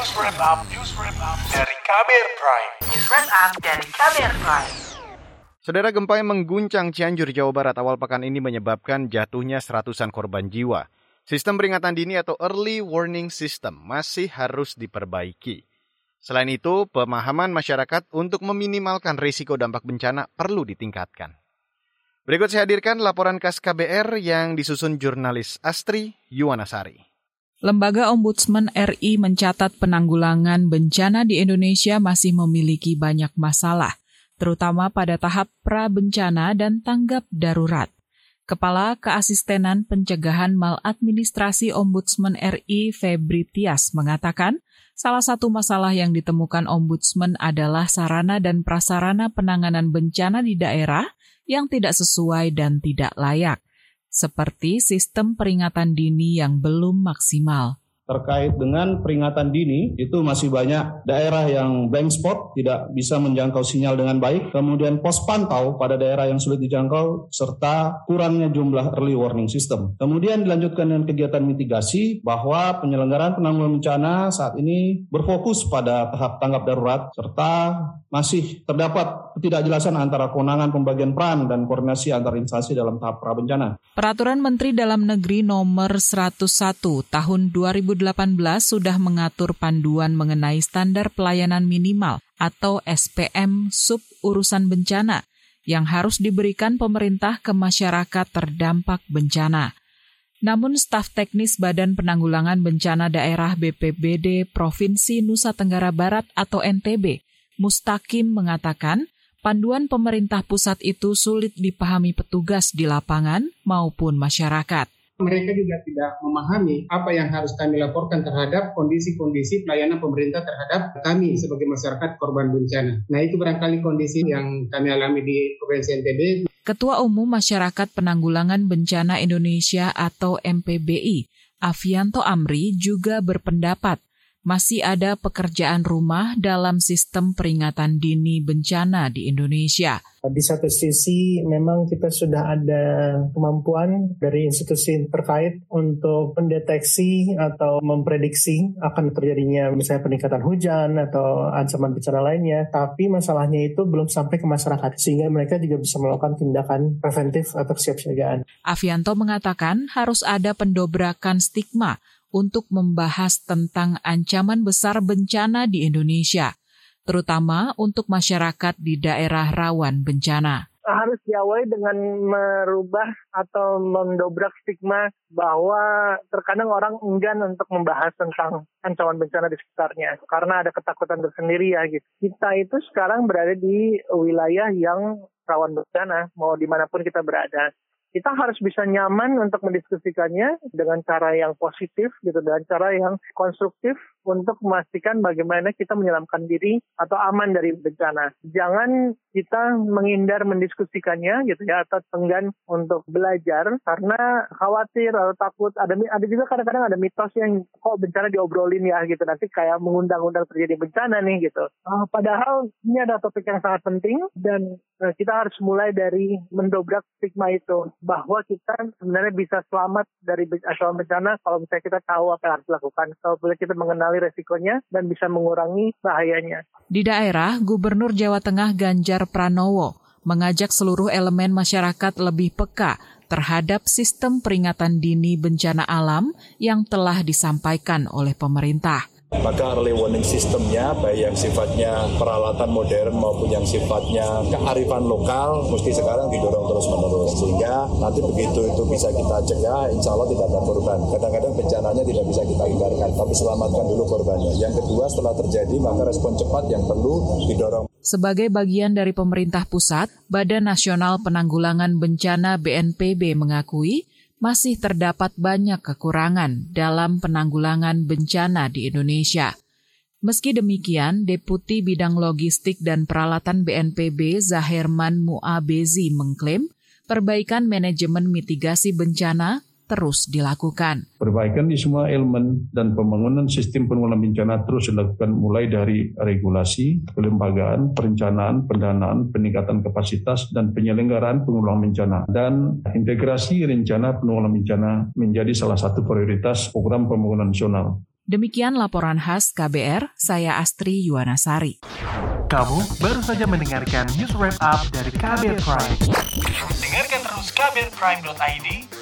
News Wrap Up, News Wrap Up dari Kamer Prime. News Wrap Up dari Kamer Prime. Saudara gempa yang mengguncang Cianjur, Jawa Barat awal pekan ini menyebabkan jatuhnya seratusan korban jiwa. Sistem peringatan dini atau early warning system masih harus diperbaiki. Selain itu, pemahaman masyarakat untuk meminimalkan risiko dampak bencana perlu ditingkatkan. Berikut saya hadirkan laporan khas KBR yang disusun jurnalis Astri Yuwanasari. Lembaga Ombudsman RI mencatat penanggulangan bencana di Indonesia masih memiliki banyak masalah, terutama pada tahap pra-bencana dan tanggap darurat. Kepala Keasistenan Pencegahan Maladministrasi Ombudsman RI Febri Tias mengatakan, salah satu masalah yang ditemukan Ombudsman adalah sarana dan prasarana penanganan bencana di daerah yang tidak sesuai dan tidak layak seperti sistem peringatan dini yang belum maksimal terkait dengan peringatan dini itu masih banyak daerah yang blank spot tidak bisa menjangkau sinyal dengan baik kemudian pos pantau pada daerah yang sulit dijangkau serta kurangnya jumlah early warning system kemudian dilanjutkan dengan kegiatan mitigasi bahwa penyelenggaraan penanggulangan bencana saat ini berfokus pada tahap tanggap darurat serta masih terdapat ketidakjelasan antara kewenangan pembagian peran dan koordinasi antar instansi dalam tahap pra bencana. Peraturan Menteri Dalam Negeri nomor 101 tahun 2000 2018 sudah mengatur panduan mengenai standar pelayanan minimal atau SPM sub urusan bencana yang harus diberikan pemerintah ke masyarakat terdampak bencana. Namun staf teknis Badan Penanggulangan Bencana Daerah BPBD Provinsi Nusa Tenggara Barat atau NTB, Mustakim mengatakan, panduan pemerintah pusat itu sulit dipahami petugas di lapangan maupun masyarakat mereka juga tidak memahami apa yang harus kami laporkan terhadap kondisi-kondisi pelayanan pemerintah terhadap kami sebagai masyarakat korban bencana. Nah itu barangkali kondisi yang kami alami di Provinsi NTB. Ketua Umum Masyarakat Penanggulangan Bencana Indonesia atau MPBI, Avianto Amri juga berpendapat masih ada pekerjaan rumah dalam sistem peringatan dini bencana di Indonesia. Di satu sisi memang kita sudah ada kemampuan dari institusi terkait untuk mendeteksi atau memprediksi akan terjadinya misalnya peningkatan hujan atau ancaman bencana lainnya, tapi masalahnya itu belum sampai ke masyarakat sehingga mereka juga bisa melakukan tindakan preventif atau kesiapsiagaan. Avianto mengatakan harus ada pendobrakan stigma untuk membahas tentang ancaman besar bencana di Indonesia, terutama untuk masyarakat di daerah rawan bencana. Harus diawali dengan merubah atau mendobrak stigma bahwa terkadang orang enggan untuk membahas tentang ancaman bencana di sekitarnya karena ada ketakutan tersendiri ya gitu. Kita itu sekarang berada di wilayah yang rawan bencana mau di mana pun kita berada kita harus bisa nyaman untuk mendiskusikannya dengan cara yang positif gitu dengan cara yang konstruktif untuk memastikan bagaimana kita menyelamkan diri atau aman dari bencana. Jangan kita menghindar mendiskusikannya gitu ya atau enggan untuk belajar karena khawatir atau takut ada ada juga kadang-kadang ada mitos yang kok bencana diobrolin ya gitu nanti kayak mengundang-undang terjadi bencana nih gitu. Uh, padahal ini ada topik yang sangat penting dan uh, kita harus mulai dari mendobrak stigma itu bahwa kita sebenarnya bisa selamat dari ancaman bencana kalau misalnya kita tahu apa yang harus dilakukan. Kalau boleh kita mengenali resikonya dan bisa mengurangi bahayanya. Di daerah, Gubernur Jawa Tengah Ganjar Pranowo mengajak seluruh elemen masyarakat lebih peka terhadap sistem peringatan dini bencana alam yang telah disampaikan oleh pemerintah maka early warning sistemnya baik yang sifatnya peralatan modern maupun yang sifatnya kearifan lokal mesti sekarang didorong terus menerus sehingga nanti begitu itu bisa kita cegah insya Allah tidak ada korban. Kadang-kadang bencananya tidak bisa kita hindarkan tapi selamatkan dulu korbannya. Yang kedua setelah terjadi maka respon cepat yang perlu didorong. Sebagai bagian dari pemerintah pusat, Badan Nasional Penanggulangan Bencana BNPB mengakui masih terdapat banyak kekurangan dalam penanggulangan bencana di Indonesia. Meski demikian, Deputi Bidang Logistik dan Peralatan BNPB Zahirman Muabezi mengklaim perbaikan manajemen mitigasi bencana terus dilakukan. Perbaikan di semua elemen dan pembangunan sistem penanggulangan bencana terus dilakukan mulai dari regulasi, kelembagaan, perencanaan, pendanaan, peningkatan kapasitas, dan penyelenggaraan penanggulangan bencana. Dan integrasi rencana penanggulangan bencana menjadi salah satu prioritas program pembangunan nasional. Demikian laporan khas KBR, saya Astri Yuwanasari. Kamu baru saja mendengarkan news wrap up dari KBR Prime. Dengarkan terus kbrprime.id,